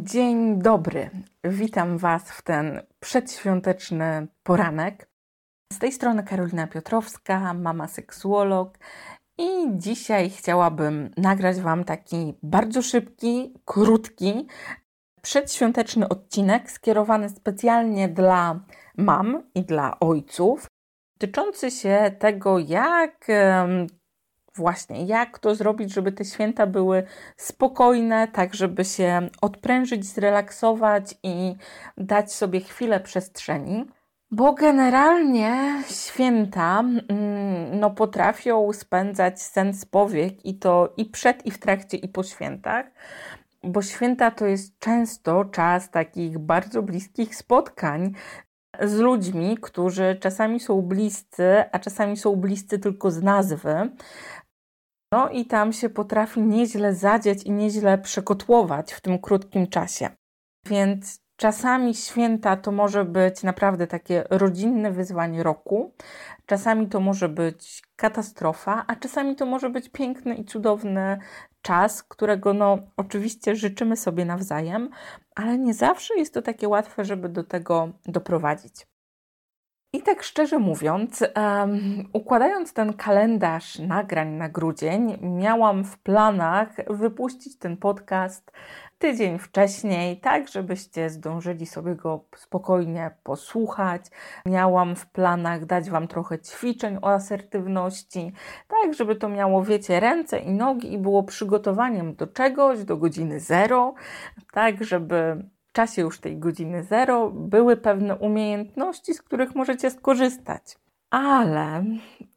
Dzień dobry. Witam Was w ten przedświąteczny poranek. Z tej strony Karolina Piotrowska, mama seksuolog. I dzisiaj chciałabym nagrać Wam taki bardzo szybki, krótki, przedświąteczny odcinek skierowany specjalnie dla mam i dla ojców, dotyczący się tego, jak Właśnie, jak to zrobić, żeby te święta były spokojne, tak żeby się odprężyć, zrelaksować i dać sobie chwilę przestrzeni. Bo generalnie święta mm, no, potrafią spędzać sens powiek i to i przed, i w trakcie, i po świętach, bo święta to jest często czas takich bardzo bliskich spotkań z ludźmi, którzy czasami są bliscy, a czasami są bliscy tylko z nazwy, no i tam się potrafi nieźle zadzieć i nieźle przekotłować w tym krótkim czasie. Więc czasami święta to może być naprawdę takie rodzinne wyzwanie roku, czasami to może być katastrofa, a czasami to może być piękny i cudowny czas, którego no oczywiście życzymy sobie nawzajem, ale nie zawsze jest to takie łatwe, żeby do tego doprowadzić. I tak szczerze mówiąc, um, układając ten kalendarz nagrań na grudzień, miałam w planach wypuścić ten podcast tydzień wcześniej, tak żebyście zdążyli sobie go spokojnie posłuchać. Miałam w planach dać Wam trochę ćwiczeń o asertywności, tak żeby to miało, wiecie, ręce i nogi i było przygotowaniem do czegoś, do godziny zero, tak żeby czasie już tej godziny zero były pewne umiejętności, z których możecie skorzystać. Ale,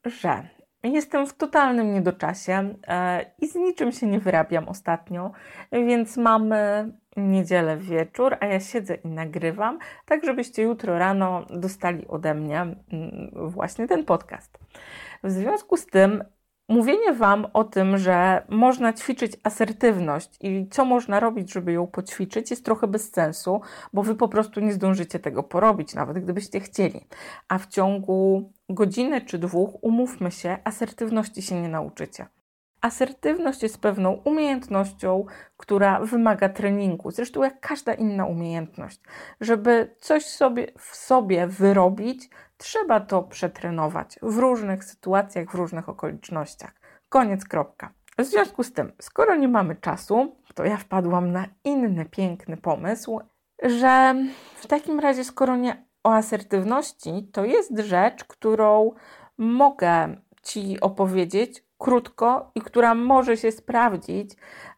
że jestem w totalnym niedoczasie e, i z niczym się nie wyrabiam ostatnio, więc mamy niedzielę wieczór, a ja siedzę i nagrywam, tak żebyście jutro rano dostali ode mnie mm, właśnie ten podcast. W związku z tym Mówienie Wam o tym, że można ćwiczyć asertywność i co można robić, żeby ją poćwiczyć, jest trochę bez sensu, bo Wy po prostu nie zdążycie tego porobić, nawet gdybyście chcieli. A w ciągu godziny czy dwóch, umówmy się, asertywności się nie nauczycie. Asertywność jest pewną umiejętnością, która wymaga treningu, zresztą jak każda inna umiejętność. Żeby coś sobie w sobie wyrobić, trzeba to przetrenować w różnych sytuacjach, w różnych okolicznościach. Koniec, kropka. W związku z tym, skoro nie mamy czasu, to ja wpadłam na inny piękny pomysł, że w takim razie, skoro nie o asertywności, to jest rzecz, którą mogę Ci opowiedzieć krótko i która może się sprawdzić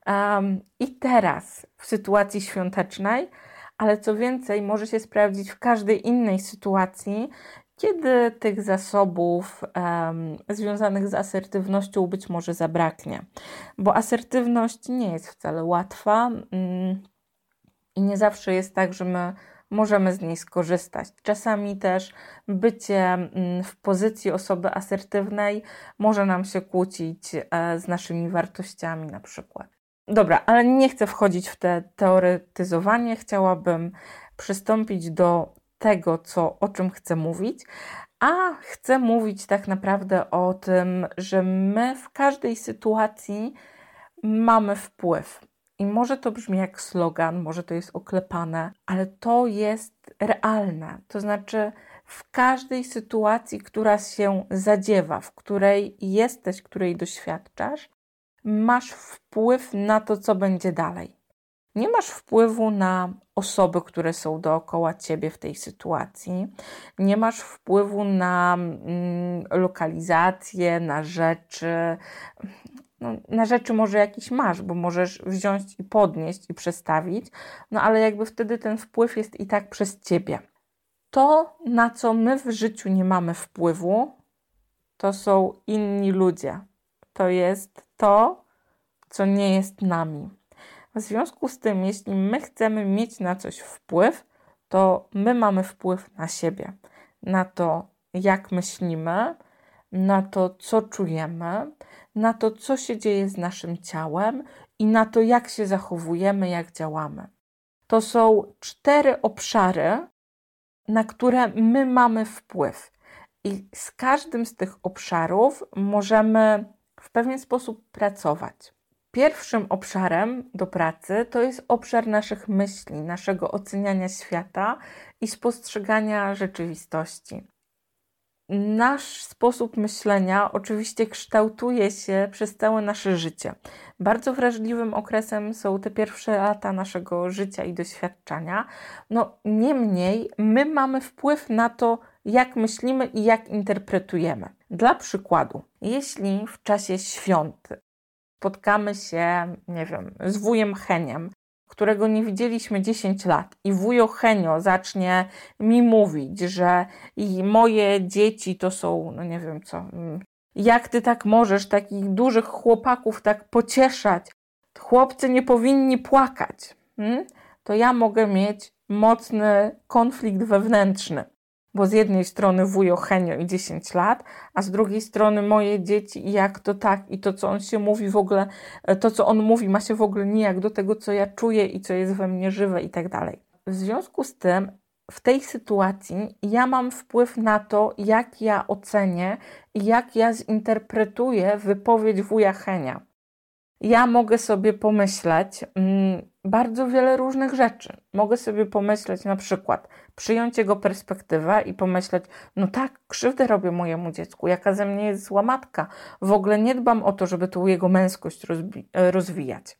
um, i teraz w sytuacji świątecznej, ale co więcej, może się sprawdzić w każdej innej sytuacji, kiedy tych zasobów um, związanych z asertywnością być może zabraknie. Bo asertywność nie jest wcale łatwa um, i nie zawsze jest tak, że my możemy z niej skorzystać. Czasami też bycie mm, w pozycji osoby asertywnej może nam się kłócić e, z naszymi wartościami, na przykład. Dobra, ale nie chcę wchodzić w te teoretyzowanie. Chciałabym przystąpić do tego, co, o czym chcę mówić, a chcę mówić tak naprawdę o tym, że my w każdej sytuacji mamy wpływ. I może to brzmi jak slogan, może to jest oklepane, ale to jest realne. To znaczy, w każdej sytuacji, która się zadziewa, w której jesteś, której doświadczasz, masz wpływ na to, co będzie dalej. Nie masz wpływu na osoby, które są dookoła ciebie w tej sytuacji, nie masz wpływu na mm, lokalizację, na rzeczy, no, na rzeczy może jakiś masz, bo możesz wziąć i podnieść i przestawić, no ale jakby wtedy ten wpływ jest i tak przez ciebie. To, na co my w życiu nie mamy wpływu, to są inni ludzie. To jest to, co nie jest nami. W związku z tym, jeśli my chcemy mieć na coś wpływ, to my mamy wpływ na siebie, na to, jak myślimy, na to, co czujemy, na to, co się dzieje z naszym ciałem i na to, jak się zachowujemy, jak działamy. To są cztery obszary, na które my mamy wpływ. I z każdym z tych obszarów możemy w pewien sposób pracować. Pierwszym obszarem do pracy to jest obszar naszych myśli, naszego oceniania świata i spostrzegania rzeczywistości. Nasz sposób myślenia oczywiście kształtuje się przez całe nasze życie. Bardzo wrażliwym okresem są te pierwsze lata naszego życia i doświadczenia. No, niemniej, my mamy wpływ na to, jak myślimy i jak interpretujemy. Dla przykładu, jeśli w czasie świąt spotkamy się, nie wiem, z wujem Heniem, którego nie widzieliśmy 10 lat i wujo Henio zacznie mi mówić, że i moje dzieci to są, no nie wiem co, mm, jak ty tak możesz takich dużych chłopaków tak pocieszać? Chłopcy nie powinni płakać. Hmm? To ja mogę mieć mocny konflikt wewnętrzny bo z jednej strony wujo Henio i 10 lat, a z drugiej strony moje dzieci i jak to tak i to, co on się mówi w ogóle, e, to, co on mówi, ma się w ogóle nijak do tego, co ja czuję i co jest we mnie żywe i tak dalej. W związku z tym, w tej sytuacji ja mam wpływ na to, jak ja ocenię i jak ja zinterpretuję wypowiedź wuja Henia. Ja mogę sobie pomyśleć mm, bardzo wiele różnych rzeczy. Mogę sobie pomyśleć na przykład, przyjąć jego perspektywę i pomyśleć, no tak, krzywdę robię mojemu dziecku, jaka ze mnie jest zła matka. W ogóle nie dbam o to, żeby tu jego męskość rozwijać.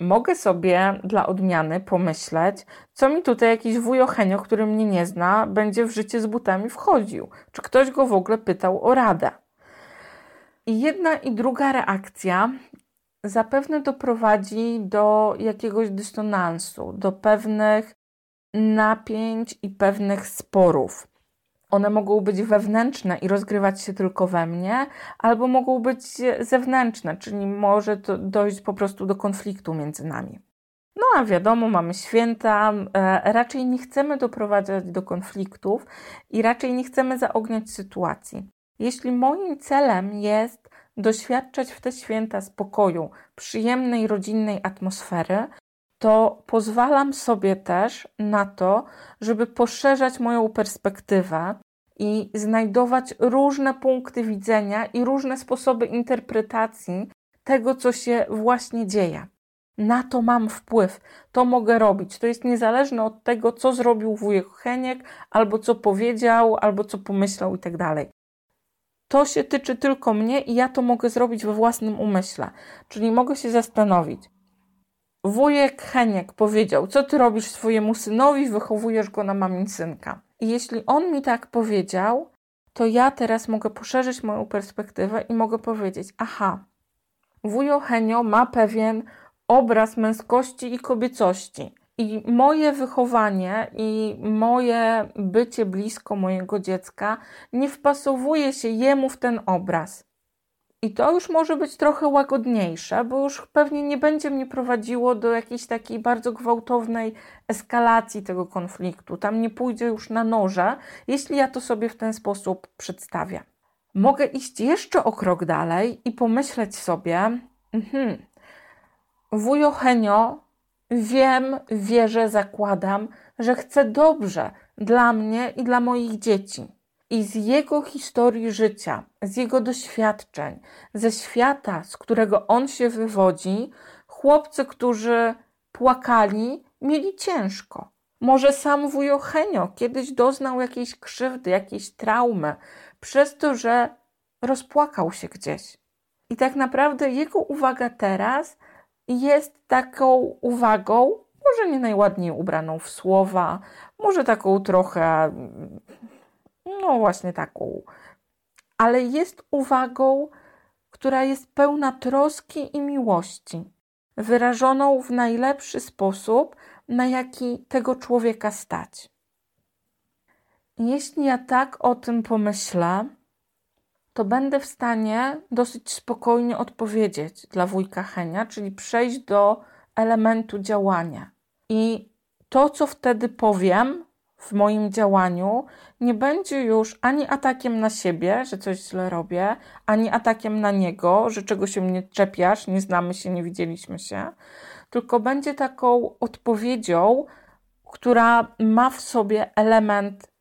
Mogę sobie dla odmiany pomyśleć, co mi tutaj jakiś wujo który mnie nie zna, będzie w życie z butami wchodził. Czy ktoś go w ogóle pytał o radę. I jedna i druga reakcja zapewne doprowadzi do jakiegoś dysonansu, do pewnych napięć i pewnych sporów. One mogą być wewnętrzne i rozgrywać się tylko we mnie, albo mogą być zewnętrzne, czyli może dojść po prostu do konfliktu między nami. No a wiadomo, mamy święta, e, raczej nie chcemy doprowadzać do konfliktów i raczej nie chcemy zaogniać sytuacji. Jeśli moim celem jest doświadczać w te święta spokoju, przyjemnej rodzinnej atmosfery, to pozwalam sobie też na to, żeby poszerzać moją perspektywę i znajdować różne punkty widzenia i różne sposoby interpretacji tego, co się właśnie dzieje. Na to mam wpływ, to mogę robić. To jest niezależne od tego, co zrobił wujek Heniek, albo co powiedział, albo co pomyślał i tak. To się tyczy tylko mnie i ja to mogę zrobić we własnym umyśle. Czyli mogę się zastanowić, wujek Heniek powiedział, co ty robisz swojemu synowi, wychowujesz go na mamin synka. I jeśli on mi tak powiedział, to ja teraz mogę poszerzyć moją perspektywę i mogę powiedzieć, aha, wujo Henio ma pewien obraz męskości i kobiecości. I moje wychowanie i moje bycie blisko mojego dziecka nie wpasowuje się jemu w ten obraz. I to już może być trochę łagodniejsze, bo już pewnie nie będzie mnie prowadziło do jakiejś takiej bardzo gwałtownej eskalacji tego konfliktu. Tam nie pójdzie już na noże, jeśli ja to sobie w ten sposób przedstawię. Mogę iść jeszcze o krok dalej i pomyśleć sobie, mhm, wujo Henio, wiem, wierzę, zakładam, że chce dobrze dla mnie i dla moich dzieci i z jego historii życia, z jego doświadczeń, ze świata, z którego on się wywodzi, chłopcy, którzy płakali, mieli ciężko. Może sam wujo Henio kiedyś doznał jakiejś krzywdy, jakiejś traumy, przez to, że rozpłakał się gdzieś. I tak naprawdę jego uwaga teraz jest taką uwagą, może nie najładniej ubraną w słowa, może taką trochę no właśnie taką. Ale jest uwagą, która jest pełna troski i miłości, wyrażoną w najlepszy sposób, na jaki tego człowieka stać. Jeśli ja tak o tym pomyślę, to będę w stanie dosyć spokojnie odpowiedzieć dla wujka Henia, czyli przejść do elementu działania. I to, co wtedy powiem, w moim działaniu nie będzie już ani atakiem na siebie, że coś źle robię, ani atakiem na niego, że czego się mnie czepiasz, nie znamy się, nie widzieliśmy się, tylko będzie taką odpowiedzią, która ma w sobie element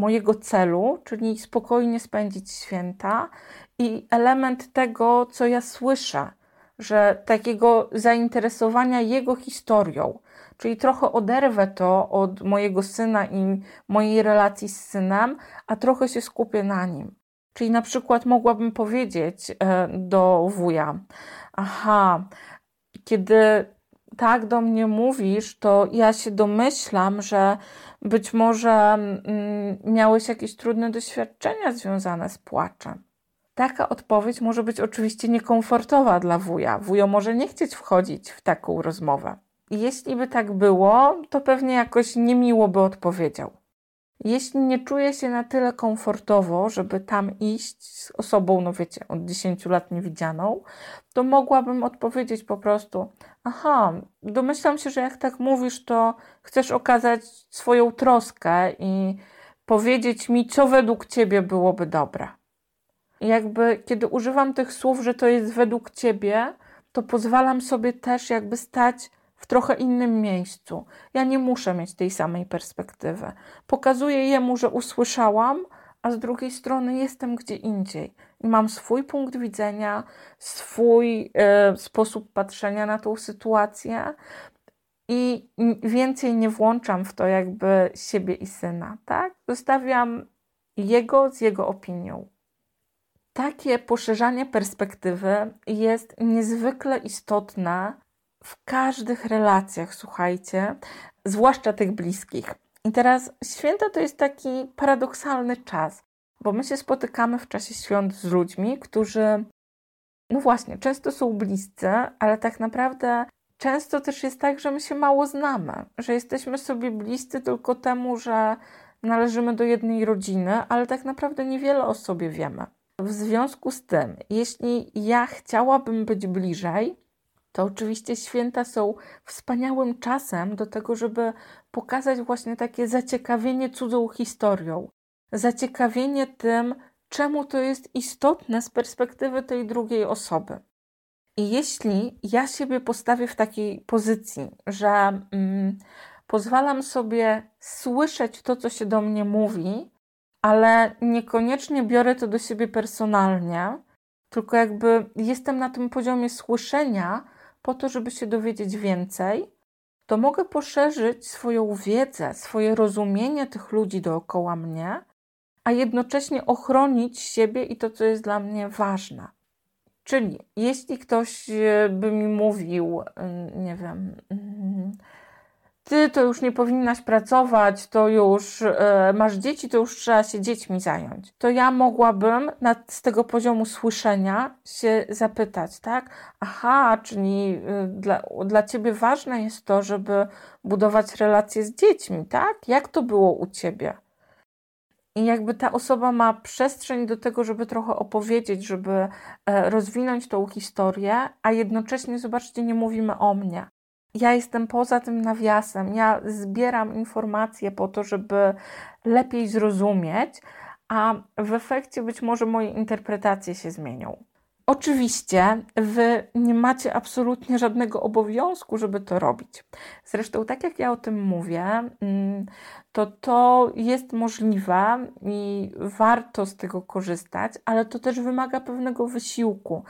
mojego celu, czyli spokojnie spędzić święta i element tego, co ja słyszę, że takiego zainteresowania jego historią, czyli trochę oderwę to od mojego syna i mojej relacji z synem, a trochę się skupię na nim. Czyli na przykład mogłabym powiedzieć e, do wuja: Aha, kiedy tak do mnie mówisz, to ja się domyślam, że być może mm, miałeś jakieś trudne doświadczenia związane z płaczem. Taka odpowiedź może być oczywiście niekomfortowa dla wuja. Wujo może nie chcieć wchodzić w taką rozmowę. Jeśli by tak było, to pewnie jakoś niemiło by odpowiedział. Jeśli nie czuję się na tyle komfortowo, żeby tam iść z osobą, no wiecie, od 10 lat niewidzianą, to mogłabym odpowiedzieć po prostu: Aha, domyślam się, że jak tak mówisz, to chcesz okazać swoją troskę i powiedzieć mi, co według ciebie byłoby dobre. I jakby, kiedy używam tych słów, że to jest według ciebie, to pozwalam sobie też jakby stać w trochę innym miejscu. Ja nie muszę mieć tej samej perspektywy. Pokazuję jemu, że usłyszałam, a z drugiej strony jestem gdzie indziej i mam swój punkt widzenia, swój e, sposób patrzenia na tą sytuację i więcej nie włączam w to jakby siebie i syna, tak? Zostawiam jego z jego opinią. Takie poszerzanie perspektywy jest niezwykle istotne w każdych relacjach, słuchajcie, zwłaszcza tych bliskich. I teraz święta to jest taki paradoksalny czas, bo my się spotykamy w czasie świąt z ludźmi, którzy, no właśnie, często są bliscy, ale tak naprawdę często też jest tak, że my się mało znamy, że jesteśmy sobie bliscy tylko temu, że należymy do jednej rodziny, ale tak naprawdę niewiele o sobie wiemy. W związku z tym, jeśli ja chciałabym być bliżej, to oczywiście święta są wspaniałym czasem do tego, żeby pokazać właśnie takie zaciekawienie cudzą historią, zaciekawienie tym, czemu to jest istotne z perspektywy tej drugiej osoby. I jeśli ja siebie postawię w takiej pozycji, że mm, pozwalam sobie słyszeć to, co się do mnie mówi, ale niekoniecznie biorę to do siebie personalnie, tylko jakby jestem na tym poziomie słyszenia, po to, żeby się dowiedzieć więcej, to mogę poszerzyć swoją wiedzę, swoje rozumienie tych ludzi dookoła mnie, a jednocześnie ochronić siebie i to, co jest dla mnie ważne. Czyli jeśli ktoś e, by mi mówił, mm, nie wiem, mm, ty to już nie powinnaś pracować, to już e, masz dzieci, to już trzeba się dziećmi zająć. To ja mogłabym na, z tego poziomu słyszenia się zapytać, tak? Aha, czyli y, dla, dla ciebie ważne jest to, żeby budować relacje z dziećmi, tak? Jak to było u ciebie? I jakby ta osoba ma przestrzeń do tego, żeby trochę opowiedzieć, żeby e, rozwinąć tą historię, a jednocześnie, zobaczcie, nie mówimy o mnie ja jestem poza tym nawiasem, ja zbieram informacje po to, żeby lepiej zrozumieć, a w efekcie być może moje interpretacje się zmienią. Oczywiście, wy nie macie absolutnie żadnego obowiązku, żeby to robić. Zresztą, tak jak ja o tym mówię, mm, to to jest możliwe i warto z tego korzystać, ale to też wymaga pewnego wysiłku,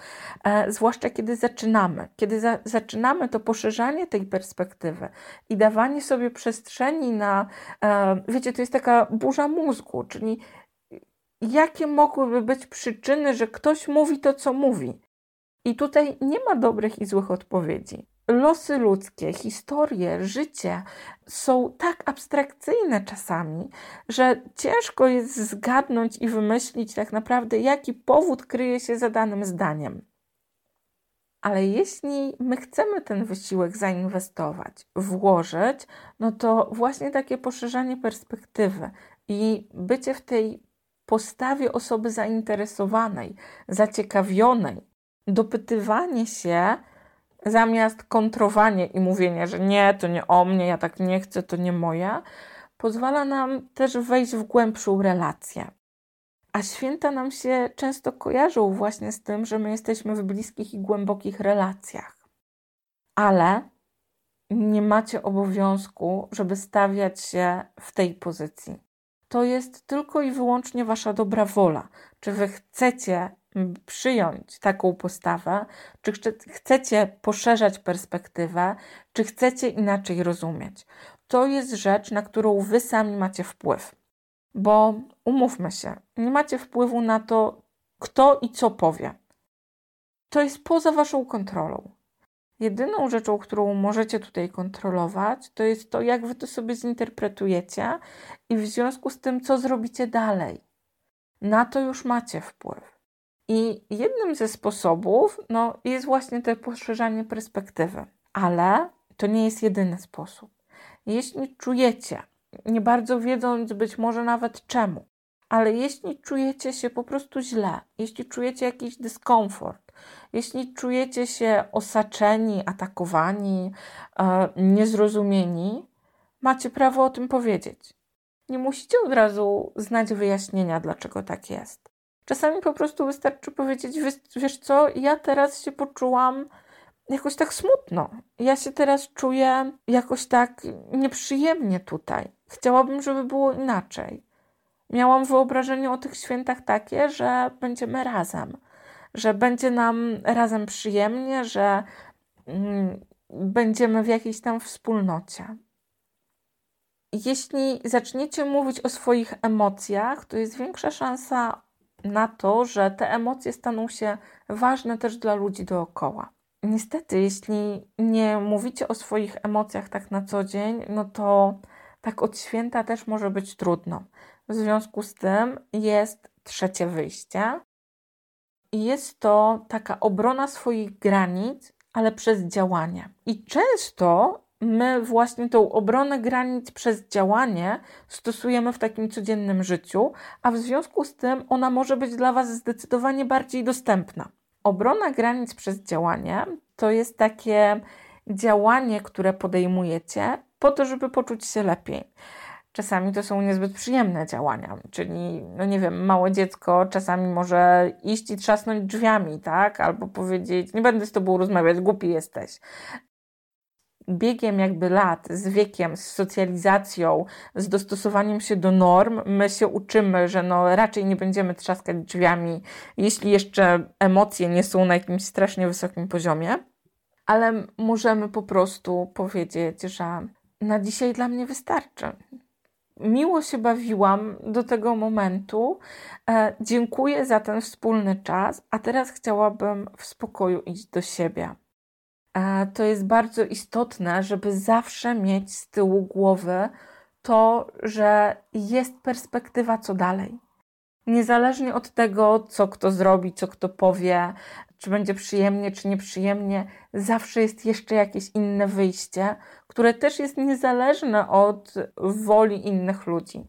e, zwłaszcza kiedy zaczynamy. Kiedy za, zaczynamy, to poszerzanie tej perspektywy i dawanie sobie przestrzeni na, e, wiecie, to jest taka burza mózgu, czyli jakie mogłyby być przyczyny, że ktoś mówi to, co mówi. I tutaj nie ma dobrych i złych odpowiedzi. Losy ludzkie, historie, życie są tak abstrakcyjne czasami, że ciężko jest zgadnąć i wymyślić tak naprawdę, jaki powód kryje się za danym zdaniem. Ale jeśli my chcemy ten wysiłek zainwestować, włożyć, no to właśnie takie poszerzanie perspektywy i bycie w tej postawie osoby zainteresowanej, zaciekawionej, dopytywanie się zamiast kontrowanie i mówienie, że nie, to nie o mnie, ja tak nie chcę, to nie moja, pozwala nam też wejść w głębszą relację. A święta nam się często kojarzą właśnie z tym, że my jesteśmy w bliskich i głębokich relacjach. Ale nie macie obowiązku, żeby stawiać się w tej pozycji to jest tylko i wyłącznie wasza dobra wola. Czy wy chcecie przyjąć taką postawę, czy chcecie poszerzać perspektywę, czy chcecie inaczej rozumieć. To jest rzecz, na którą wy sami macie wpływ. Bo umówmy się, nie macie wpływu na to, kto i co powie. To jest poza waszą kontrolą. Jedyną rzeczą, którą możecie tutaj kontrolować, to jest to, jak wy to sobie zinterpretujecie i w związku z tym, co zrobicie dalej. Na to już macie wpływ. I jednym ze sposobów no, jest właśnie to poszerzanie perspektywy, ale to nie jest jedyny sposób. Jeśli czujecie, nie bardzo wiedząc być może nawet czemu, ale jeśli czujecie się po prostu źle, jeśli czujecie jakiś dyskomfort, jeśli czujecie się osaczeni, atakowani, e, niezrozumieni, macie prawo o tym powiedzieć. Nie musicie od razu znać wyjaśnienia, dlaczego tak jest. Czasami po prostu wystarczy powiedzieć: Wiesz co, ja teraz się poczułam jakoś tak smutno. Ja się teraz czuję jakoś tak nieprzyjemnie tutaj. Chciałabym, żeby było inaczej. Miałam wyobrażenie o tych świętach takie, że będziemy razem, że będzie nam razem przyjemnie, że mm, będziemy w jakiejś tam wspólnocie. Jeśli zaczniecie mówić o swoich emocjach, to jest większa szansa na to, że te emocje staną się ważne też dla ludzi dookoła. Niestety, jeśli nie mówicie o swoich emocjach tak na co dzień, no to tak od święta też może być trudno. W związku z tym jest trzecie wyjście. Jest to taka obrona swoich granic, ale przez działanie. I często my właśnie tą obronę granic przez działanie stosujemy w takim codziennym życiu, a w związku z tym ona może być dla Was zdecydowanie bardziej dostępna. Obrona granic przez działanie to jest takie działanie, które podejmujecie po to, żeby poczuć się lepiej. Czasami to są niezbyt przyjemne działania, czyli, no nie wiem, małe dziecko czasami może iść i trzasnąć drzwiami, tak? Albo powiedzieć, nie będę z tobą rozmawiać, głupi jesteś biegiem jakby lat, z wiekiem, z socjalizacją, z dostosowaniem się do norm, my się uczymy, że no raczej nie będziemy trzaskać drzwiami, jeśli jeszcze emocje nie są na jakimś strasznie wysokim poziomie, ale możemy po prostu powiedzieć, że na dzisiaj dla mnie wystarczy. Miło się bawiłam do tego momentu. E, dziękuję za ten wspólny czas, a teraz chciałabym w spokoju iść do siebie to jest bardzo istotne, żeby zawsze mieć z tyłu głowy to, że jest perspektywa co dalej. Niezależnie od tego, co kto zrobi, co kto powie, czy będzie przyjemnie, czy nieprzyjemnie, zawsze jest jeszcze jakieś inne wyjście, które też jest niezależne od woli innych ludzi.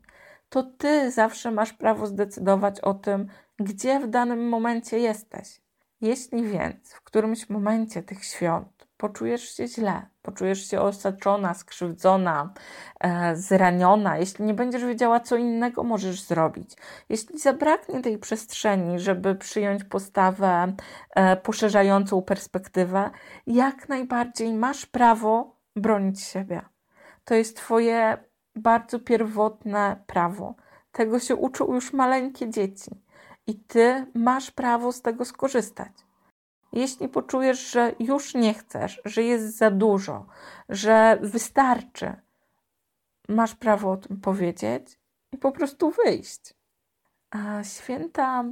To ty zawsze masz prawo zdecydować o tym, gdzie w danym momencie jesteś. Jeśli więc w którymś momencie tych świąt poczujesz się źle, poczujesz się osaczona, skrzywdzona, e, zraniona, jeśli nie będziesz wiedziała, co innego możesz zrobić, jeśli zabraknie tej przestrzeni, żeby przyjąć postawę e, poszerzającą perspektywę, jak najbardziej masz prawo bronić siebie. To jest Twoje bardzo pierwotne prawo. Tego się uczą już maleńkie dzieci i Ty masz prawo z tego skorzystać. Jeśli poczujesz, że już nie chcesz, że jest za dużo, że wystarczy, masz prawo o tym powiedzieć i po prostu wyjść. A święta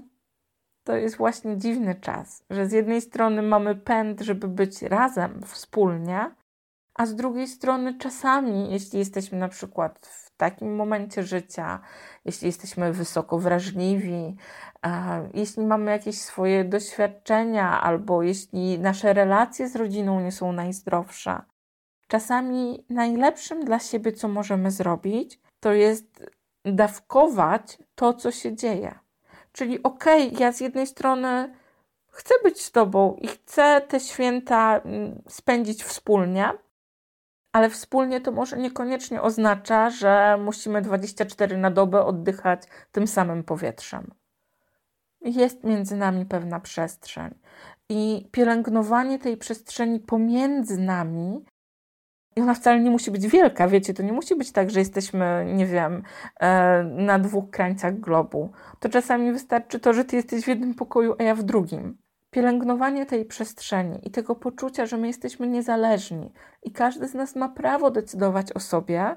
to jest właśnie dziwny czas, że z jednej strony mamy pęd, żeby być razem, wspólnie, a z drugiej strony czasami, jeśli jesteśmy na przykład w takim momencie życia, jeśli jesteśmy wysoko wrażliwi, jeśli mamy jakieś swoje doświadczenia, albo jeśli nasze relacje z rodziną nie są najzdrowsze, czasami najlepszym dla siebie, co możemy zrobić, to jest dawkować to, co się dzieje. Czyli okej, okay, ja z jednej strony chcę być z Tobą i chcę te święta mm, spędzić wspólnie, ale wspólnie to może niekoniecznie oznacza, że musimy 24 na dobę oddychać tym samym powietrzem. Jest między nami pewna przestrzeń i pielęgnowanie tej przestrzeni pomiędzy nami I ona wcale nie musi być wielka, wiecie, to nie musi być tak, że jesteśmy, nie wiem, e, na dwóch krańcach globu. To czasami wystarczy to, że ty jesteś w jednym pokoju, a ja w drugim. Pielęgnowanie tej przestrzeni i tego poczucia, że my jesteśmy niezależni i każdy z nas ma prawo decydować o sobie,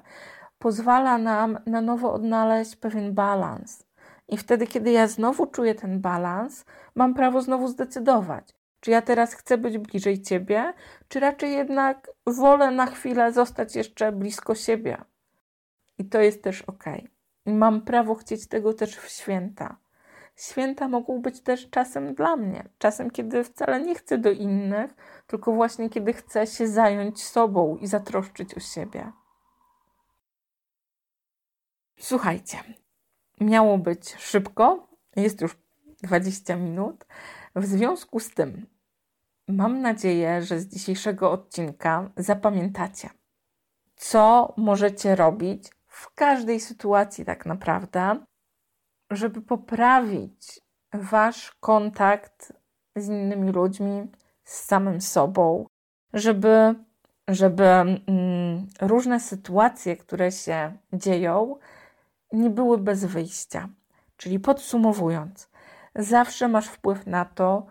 pozwala nam na nowo odnaleźć pewien balans. I wtedy, kiedy ja znowu czuję ten balans, mam prawo znowu zdecydować, czy ja teraz chcę być bliżej ciebie, czy raczej jednak wolę na chwilę zostać jeszcze blisko siebie. I to jest też ok. I mam prawo chcieć tego też w święta. Święta mogą być też czasem dla mnie, czasem, kiedy wcale nie chcę do innych, tylko właśnie kiedy chcę się zająć sobą i zatroszczyć o siebie. Słuchajcie, miało być szybko, jest już 20 minut. W związku z tym, mam nadzieję, że z dzisiejszego odcinka zapamiętacie, co możecie robić w każdej sytuacji, tak naprawdę, żeby poprawić wasz kontakt z innymi ludźmi, z samym sobą, żeby, żeby mm, różne sytuacje, które się dzieją, nie były bez wyjścia. Czyli podsumowując, zawsze masz wpływ na to,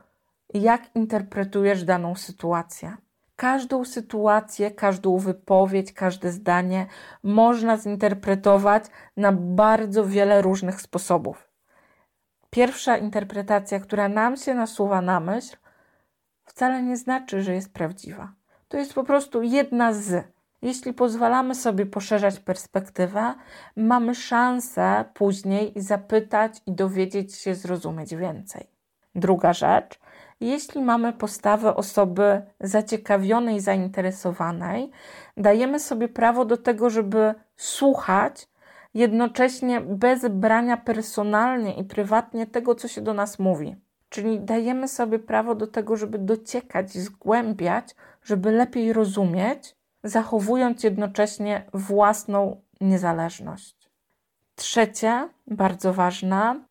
jak interpretujesz daną sytuację. Każdą sytuację, każdą wypowiedź, każde zdanie można zinterpretować na bardzo wiele różnych sposobów. Pierwsza interpretacja, która nam się nasuwa na myśl, wcale nie znaczy, że jest prawdziwa. To jest po prostu jedna z. Jeśli pozwalamy sobie poszerzać perspektywę, mamy szansę później zapytać i dowiedzieć się, zrozumieć więcej. Druga rzecz, jeśli mamy postawę osoby zaciekawionej, zainteresowanej, dajemy sobie prawo do tego, żeby słuchać, jednocześnie bez brania personalnie i prywatnie tego, co się do nas mówi. Czyli dajemy sobie prawo do tego, żeby dociekać, zgłębiać, żeby lepiej rozumieć, zachowując jednocześnie własną niezależność. Trzecie, bardzo ważne,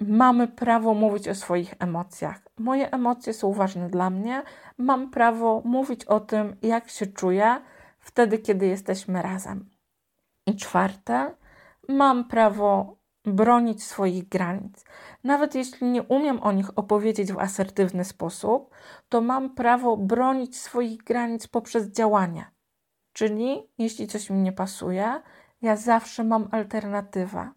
mamy prawo mówić o swoich emocjach. Moje emocje są ważne dla mnie. Mam prawo mówić o tym, jak się czuję wtedy, kiedy jesteśmy razem. I czwarte, mam prawo bronić swoich granic. Nawet jeśli nie umiem o nich opowiedzieć w asertywny sposób, to mam prawo bronić swoich granic poprzez działanie. Czyli jeśli coś mi nie pasuje, ja zawsze mam alternatywę.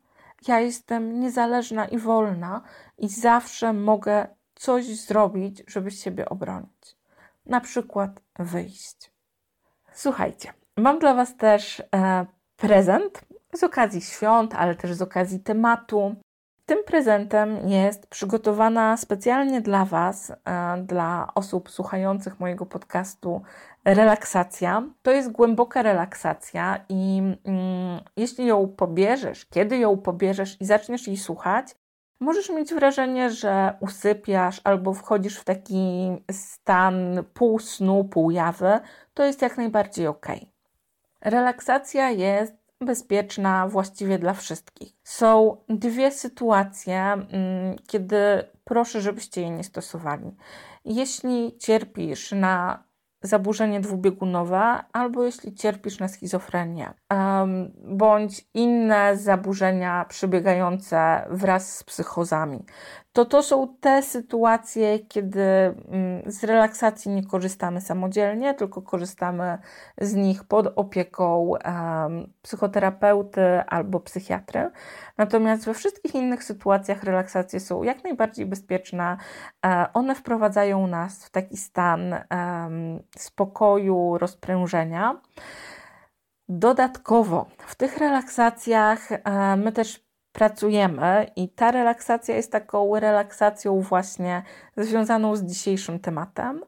Ja jestem niezależna i wolna i zawsze mogę coś zrobić, żeby siebie obronić. Na przykład wyjść. Słuchajcie, mam dla Was też e, prezent z okazji świąt, ale też z okazji tematu. Tym prezentem jest przygotowana specjalnie dla Was, e, dla osób słuchających mojego podcastu, relaksacja. To jest głęboka relaksacja, i mm, jeśli ją pobierzesz, kiedy ją pobierzesz i zaczniesz jej słuchać, możesz mieć wrażenie, że usypiasz albo wchodzisz w taki stan pół snu, pół jawy. To jest jak najbardziej ok. Relaksacja jest bezpieczna właściwie dla wszystkich. Są dwie sytuacje, mm, kiedy proszę, żebyście jej nie stosowali. Jeśli cierpisz na zaburzenie dwubiegunowe, albo jeśli cierpisz na schizofrenię, bądź inne zaburzenia przebiegające wraz z psychozami to to są te sytuacje, kiedy mm, z relaksacji nie korzystamy samodzielnie, tylko korzystamy z nich pod opieką psychoterapeuty albo psychiatry. Natomiast we wszystkich innych sytuacjach relaksacje są jak najbardziej bezpieczne. E, one wprowadzają nas w taki stan spokoju, rozprężenia. Dodatkowo w tych relaksacjach e, my też pracujemy i ta relaksacja jest taką relaksacją właśnie związaną z dzisiejszym tematem,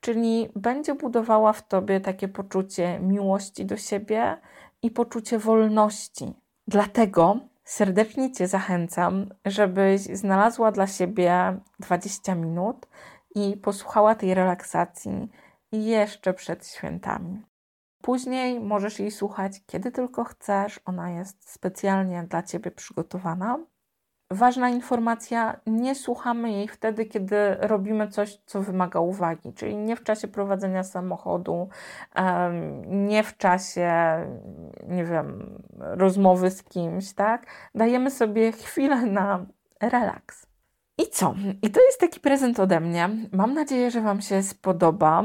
czyli będzie budowała w tobie takie poczucie miłości do siebie i poczucie wolności. Dlatego serdecznie Cię zachęcam, żebyś znalazła dla siebie 20 minut i posłuchała tej relaksacji jeszcze przed świętami. Później możesz jej słuchać kiedy tylko chcesz, ona jest specjalnie dla ciebie przygotowana. ważna informacja, nie słuchamy jej wtedy, kiedy robimy coś, co wymaga uwagi, czyli nie w czasie prowadzenia samochodu, nie w czasie, nie wiem, rozmowy z kimś, tak? Dajemy sobie chwilę na relaks. I co? I to jest taki prezent ode mnie. Mam nadzieję, że Wam się spodoba.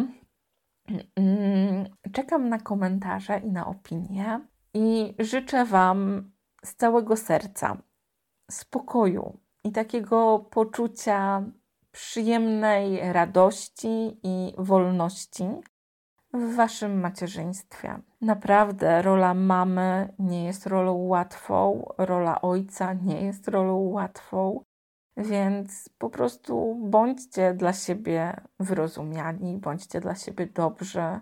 Mm, czekam na komentarze i na opinie i życzę Wam z całego serca spokoju i takiego poczucia przyjemnej radości i wolności w Waszym macierzyństwie. Naprawdę, rola mamy nie jest rolą łatwą, rola ojca nie jest rolą łatwą, więc po prostu bądźcie dla siebie wyrozumiani, bądźcie dla siebie dobrze.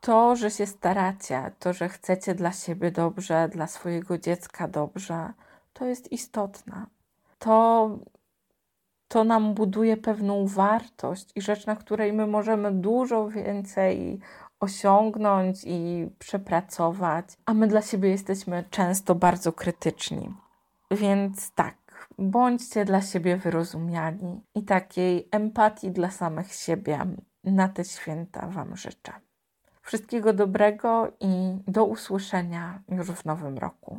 To, że się staracie, to, że chcecie dla siebie dobrze, dla swojego dziecka dobrze, to jest istotne. To, to nam buduje pewną wartość i rzecz, na której my możemy dużo więcej osiągnąć i przepracować, a my dla siebie jesteśmy często bardzo krytyczni. Więc tak, bądźcie dla siebie wyrozumiali i takiej empatii dla samych siebie na te święta Wam życzę. Wszystkiego dobrego i do usłyszenia już w nowym roku.